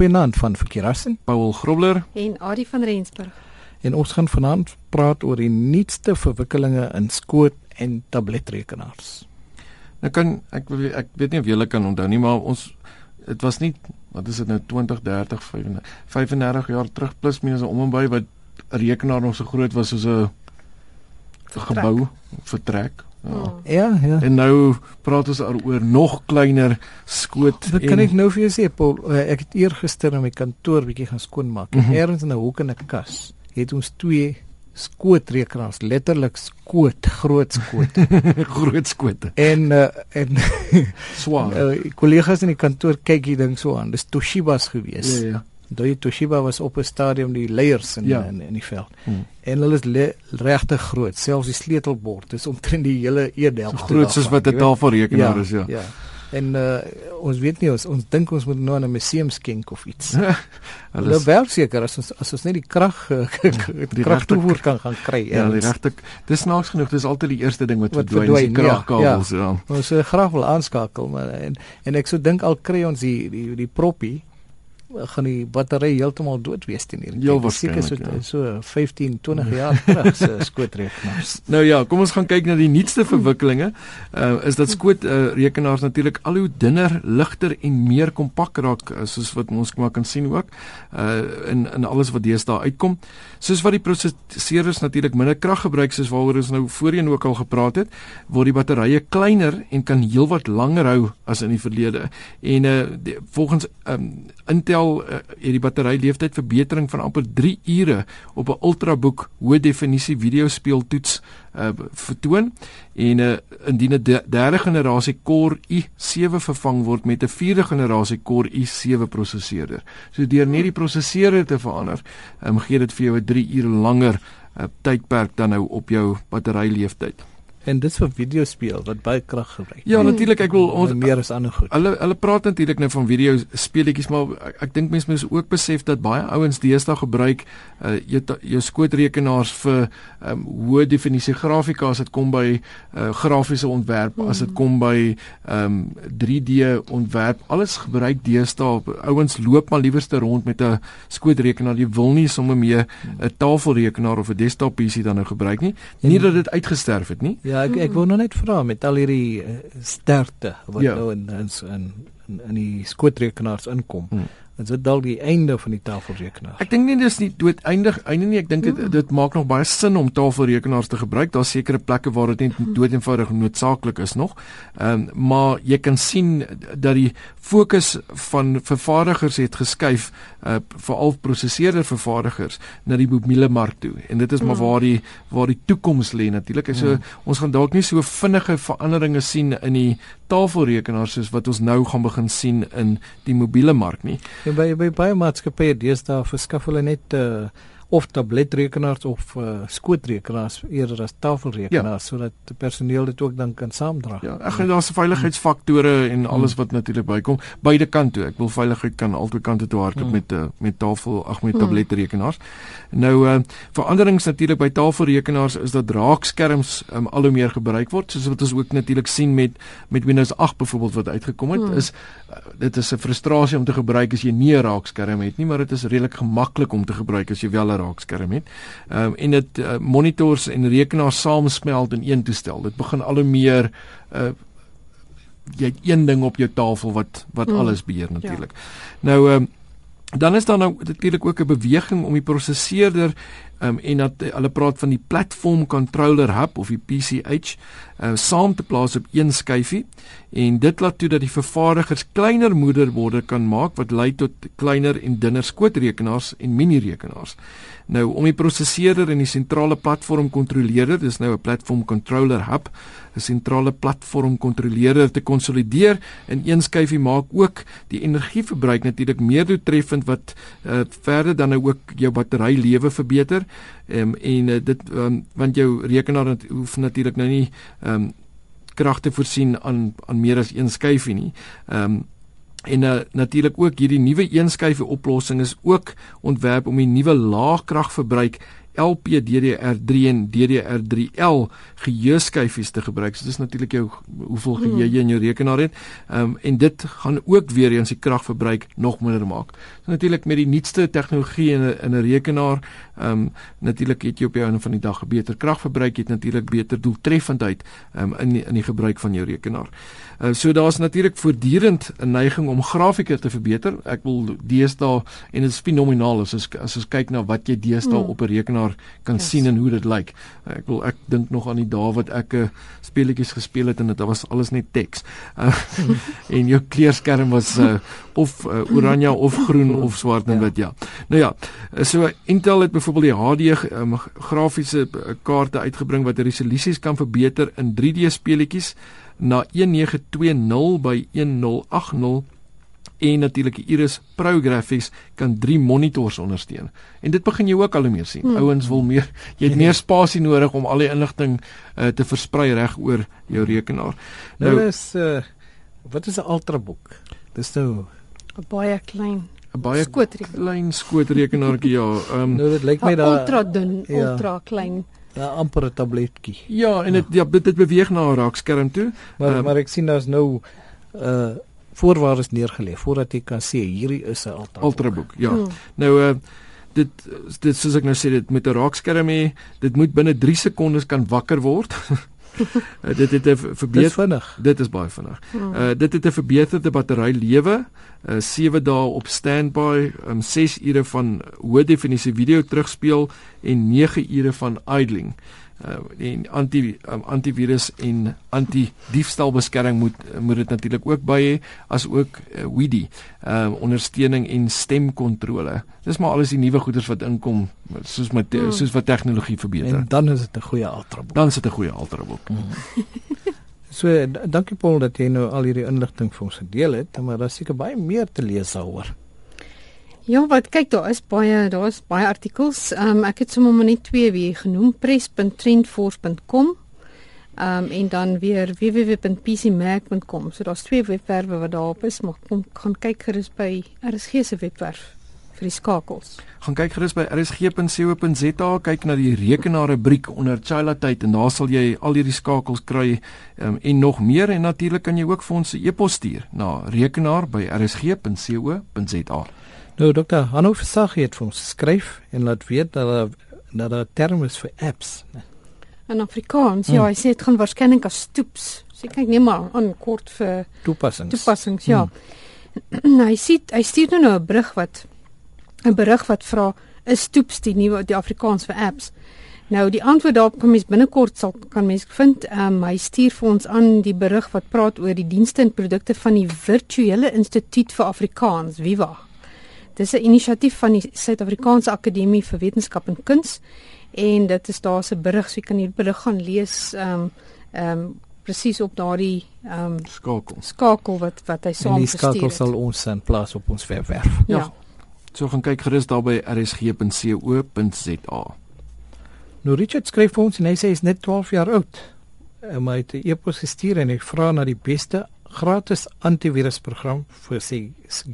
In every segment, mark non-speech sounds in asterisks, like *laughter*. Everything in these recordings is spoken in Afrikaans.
Goeienaand van Verkeerassen, Paul Grobler en Adie van Rensburg. En ons gaan vanaand praat oor die nuutste verwikkelinge in skoot en tabletrekenaars. Nou kan ek ek weet nie of julle kan onthou nie, maar ons dit was nie wat is dit nou 20, 30, 35, 35 jaar terug plus minus om en by wat 'n rekenaar nog so groot was soos 'n gebou vertrek. Ja. Oh. ja, ja. En nou praat ons oor nog kleiner skoot. Wat kan ek nou vir jou sê, Paul? Eh, ek het eergister in my kantoor bietjie gaan skoonmaak. Mm -hmm. Ergens in 'n hoek in 'n kas het ons twee skootrekenaars, letterlik skoot, groot skoot, *laughs* groot skote. En uh, en swaar. Uh, *laughs* kollegas in die kantoor kyk hier ding so aan. Dis Toshibas gewees. Ja ja. Daai Toshiba was op 'n stadium die leiers in ja. in, in die veld. Hmm. En hulle is regtig groot, selfs die sleutelbord is omtrent die hele eedel. So groot soos wat 'n tafelrekenaar ja, is, ja. Ja. En uh, ons weet nie ons ons dink ons moet nou aan 'n museum skenk of iets. *laughs* hulle wel seker as ons as ons net die krag *laughs* die krag toevoer kan gaan kry. Ja, die regte dis snaaks genoeg, dis altyd die eerste ding wat, wat verdwyn, die kragkabels, ja. ja. ja. Ons uh, graag wil aanskakel, maar en en ek sou dink al kry ons die die die proppie gaan die battery heeltemal dood wees teen hierdie. Heel waarskynlik. So ja. so 15, 20 jaar terug se *laughs* skootrekenaars. Nou ja, kom ons gaan kyk na die nuutste verwikkelinge. Uh is dat skootrekenaars uh, natuurlik al hoe dunner, ligter en meer kompak raak uh, soos wat ons maar kan sien ook uh in in alles wat deesdae uitkom. Soos wat die prosesseerders natuurlik minder krag gebruik soos waaroor ons nou voorheen ook al gepraat het, word die batterye kleiner en kan heelwat langer hou as in die verlede. En uh die, volgens um Intel uh, het die batteryleeftyd verbetering van amper 3 ure op 'n ultrabook hoë definisie videospeeltoets uh, vertoon en uh, indien 'n derde generasie Core i7 vervang word met 'n vierde generasie Core i7 prosesseerder. So deur net die prosesseerder te verander, um, gee dit vir jou 'n 3 ure langer uh, tydperk dan nou op jou batteryleeftyd en dit vir video speel wat baie krag gebruik. Ja, natuurlik ek wil ons meer as ander goed. Hulle hulle praat natuurlik nou van video speletjies maar ek, ek dink mense moet ook besef dat baie ouens deesdae gebruik uh, jou jou skootrekenaars vir um, hoë definisie grafika as dit kom by uh, grafiese ontwerp, hmm. as dit kom by um, 3D ontwerp. Alles gebruik deesdae ouens loop maar liewerste rond met 'n skootrekenaar. Jy wil nie sommer mee 'n tafelrekenaar of 'n desktop PC dan nou gebruik nie. Nie dat dit uitgesterf het nie. Ja, ek ek wou nog net vra met al hierdie uh, sterkte wat ja. nou in in in in die skootrekenaars inkom. Hmm. Is dit dalk die einde van die tafelrekenaar? Ek dink nie dis nie dood eindig einde nie. Ek dink dit mm. dit maak nog baie sin om tafelrekenaars te gebruik. Daar's sekere plekke waar dit net mm. dood eenvoudig noodsaaklik is nog. Ehm um, maar jy kan sien dat die fokus van vervaardigers het geskuif uh veral prosesseerder vervaardigers na die mobiele mark toe. En dit is maar mm. waar die waar die toekoms lê natuurlik. So mm. ons gaan dalk nie so vinnige veranderinge sien in die tafelrekenaars soos wat ons nou gaan begin sien in die mobiele mark nie. Ja, by by baie maatskappye deesdae verskaf hulle net uh of tabletrekenaars of uh, skootrekenaars eerder as tafelrekenaars ja. sodat die personeel dit ook dan kan saamdra. Ja, ek gaan daar's veiligheidsfaktore en alles wat natuurlik bykom beide kante toe. Ek wil veiligheid kan albei kante toe hardloop hmm. met uh, met tafel ag met hmm. tabletrekenaars. Nou uh veranderings natuurlik by tafelrekenaars is dat raakskerms um, al hoe meer gebruik word soos wat ons ook natuurlik sien met met Windows 8 byvoorbeeld wat uitgekom het hmm. is uh, dit is 'n frustrasie om te gebruik as jy nie 'n raakskerm het nie, maar dit is redelik gemaklik om te gebruik as jy wel 'n raakskerm het. Ehm um, en dit uh, monitors en rekenaars saamsmelt in een toestel. Dit begin al hoe meer uh jy het een ding op jou tafel wat wat hmm. alles beheer natuurlik. Ja. Nou ehm um, dan is daar nou natuurlik ook 'n beweging om die prosesseerder um, en dat hulle praat van die platform controller hub of die PCH uh, saam te plaas op een skyfie en dit laat toe dat die vervaardigers kleiner moederborde kan maak wat lei tot kleiner en dunner skootrekenaars en mini rekenaars. Nou om die prosesseerder en die sentrale platform kontroleerder, dis nou 'n platform controller hub, 'n sentrale platform kontroleerder te konsolideer in een skyfie maak ook die energieverbruik natuurlik meer doeltreffend wat uh, verder dan nou ook jou batterylewe verbeter. Um, en uh, dit um, want jou rekenaar hoef natuurlik nou nie um, krag te voorsien aan aan meer as een skyfie nie. Ehm um, En uh, natuurlik ook hierdie nuwe eenskyfie oplossing is ook ontwerp om die nuwe laagkragverbruik LPDDR3 en DDR3L geheueskyfies te gebruik. So dis natuurlik jou hoeveel hmm. geheue in jou rekenaar het. Ehm um, en dit gaan ook weer eens die kragverbruik nog minder maak. So natuurlik met die nuutste tegnologie in 'n in 'n rekenaar, ehm um, natuurlik het jy op die einde van die dag beter kragverbruik, jy het natuurlik beter doeltreffendheid ehm um, in die, in die gebruik van jou rekenaar. Uh, so daar's natuurlik voortdurend 'n neiging om grafieke te verbeter. Ek wil deesdae en dit is fenomenaal as as ons kyk na wat jy deesdae hmm. op 'n rekenaar kan yes. sien en hoe dit lyk. Ek wil ek dink nog aan die dae wat ek 'n uh, speletjies gespeel het en dit was alles net teks. Uh, *laughs* en jou kleurskerm was uh, of uh, oranje of groen of swart en wit ja. Nou ja, so Intel het byvoorbeeld die HD um, grafiese kaarte uitgebring wat resolusies kan verbeter in 3D speletjies na 1920 by 1080 en natuurlik die Iris Pro Graphics kan 3 monitors ondersteun. En dit begin jy ook al hoe meer sien. Hmm. Ouens wil meer jy het meer spasie nodig om al die inligting uh, te versprei reg oor jou rekenaar. Nou, nou is uh, wat is 'n ultrabook? Dis nou 'n baie klein 'n baie klein skootrekenaartjie ja. Um, nou dit lyk my daar ultra dun, ja. ultra klein. 'n amper tabletjie. Ja, en dit ja, dit, dit beweeg na 'n raakskerm toe. Maar um, maar ek sien daar's nou uh voorwaardes neergelê voordat jy kan sê hierdie is 'n ultra ultraboek. Ja. Hmm. Nou uh dit dit soos ek nou sê dit met 'n raakskerm hê, dit moet binne 3 sekondes kan wakker word. uh, *laughs* dit het 'n verbeter vinnig. Dit is baie vinnig. Hmm. Uh dit het 'n verbeterde battery lewe, uh 7 dae op standby, um 6 ure van hoë definisie video terugspeel en 9 ure van idling uh, en anti um, antivirus en anti diefstalbeskerming moet moet dit natuurlik ook by hê as ook uh, WIDI uh, ondersteuning en stemkontrole. Dis maar alles die nuwe goeders wat inkom soos met hmm. soos wat tegnologie verbeter. En dan is dit 'n goeie ultrabook. Dan is dit 'n goeie ultrabook. Hmm. *laughs* so dankie Paul dat jy nou al hierdie inligting vir ons gedeel het, maar daar seker baie meer te lees daaroor. Ja, wat kyk daar is baie daar is baie artikels. Ehm um, ek het sommer maar net twee weer genoem, press.trendforce.com. Ehm um, en dan weer www.pcmag.com. So daar's twee webwerwe wat daarop is, maar kom gaan kyk gerus by RSG se webwerf vir die skakels. Gaan kyk gerus by rsg.co.za, kyk na die rekenaarrubriek onder Chila tyd en daar sal jy al hierdie skakels kry um, en nog meer en natuurlik kan jy ook vir ons 'n e-pos stuur na rekenaar@rsg.co.za. Nou dokter Hanno Versag het vir ons skryf en laat weet dat daar dat daar term is vir apps. In Afrikaans, hmm. ja, hy sê dit gaan waarskynlik as stoeps. So kyk net maar aan kort vir toepassings. Toepassings, ja. Hmm. *clears throat* hy sê hy stuur nou 'n berig wat 'n berig wat vra is stoeps die nuwe die Afrikaans vir apps. Nou die antwoord daarop kom mens binnekort sal kan mens vind. Ehm um, hy stuur vir ons aan die berig wat praat oor die dienste en produkte van die Virtuele Instituut vir Afrikaans, Viva. Dis 'n inisiatief van die Suid-Afrikaanse Akademie vir Wetenskap en Kuns en dit is daar se berig, so jy kan hier berig gaan lees ehm um, ehm um, presies op daardie ehm um, skakel. Skakel wat wat hy saam gestuur het. Die skakel sal ons in plaas op ons webwerf. Ja. ja. So gaan kyk gerus daar by rsg.co.za. Nou Richard skryf vir ons en hy sê hy is net 12 jaar oud. Hy het 'n e-pos gestuur en hy vra na die beste gratis antivirusprogram vir sy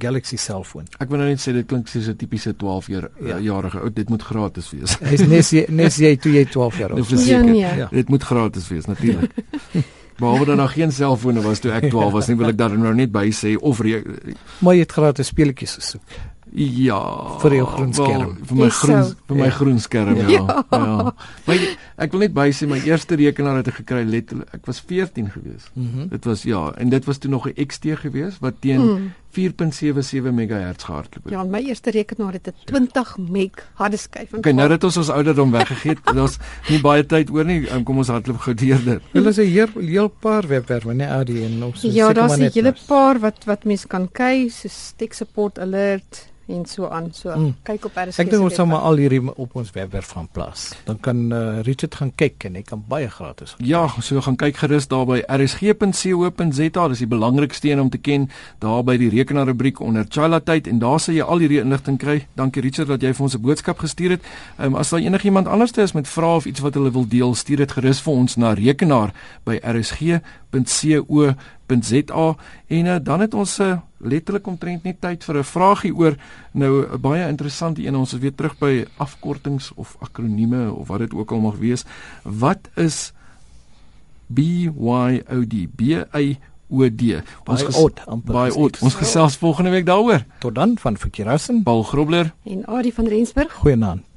Galaxy selfoon. Ek wil nou net sê dit klink soos 'n tipiese 12 jaar ja. jarige ou. Dit moet gratis wees. Hy's nes nes jy toe jy 12 jaar oud is. Ja, nee. ja. Dit moet gratis wees natuurlik. Maar *laughs* oor dan nog geen selfone was toe ek 12 was nie, wil ek daar nou net by sê of maar jy het gratis speletjies gesoek. Ja, vir jou groen skerm. Wel, vir my groen so, vir my ja. groen skerm ja. Ja. ja. Maar ek wil net by sê my eerste rekenaar het ek gekry letterlik ek was 14 gewees. Mm -hmm. Dit was ja, en dit was toe nog 'n XT gewees wat teen mm. 4.77 MHz gehardloop het. Ja, my eerste rekenaar het 'n 20 meg harde skyf. Okay, nou dat ons ons ouderdom weggegee het, *laughs* daar's nie baie tyd oor nie. Um, kom ons hardloop gou deur dit. Hulle is 'n heel heel paar webwerwe, nee, AD en ons Ja, daar's 'n hele paar wat wat mense kan kyk, so tech support alert en so aan. So mm. kyk op RSG. Ek dink ons sal maar al hierdie op ons webwerf van plaas. Dan kan uh, Richard gaan kyk en hy kan baie gratis. Ja, so gaan kyk gerus daar by rsg.co.za. Dis die belangrikste een om te ken daar by die rekenaar rubriek onder Chila tyd en daar sal jy al hierdie inligting kry. Dankie Richard dat jy vir ons 'n boodskap gestuur het. Ehm um, as daar enigiemand anders is met vrae of iets wat hulle wil deel, stuur dit gerus vir ons na rekenaar by rsg.co.za en uh, dan het ons uh, letterlik omtrent net tyd vir 'n vragie oor nou 'n baie interessante een. Ons is weer terug by afkortings of akronieme of wat dit ook al mag wees. Wat is BYOD? B Y O D. Ons oud, baie oud. Ons gesels volgende week daaroor. Tot dan van Fikirassen, Paul Grobler en Adie van Rensburg. Goeienaand.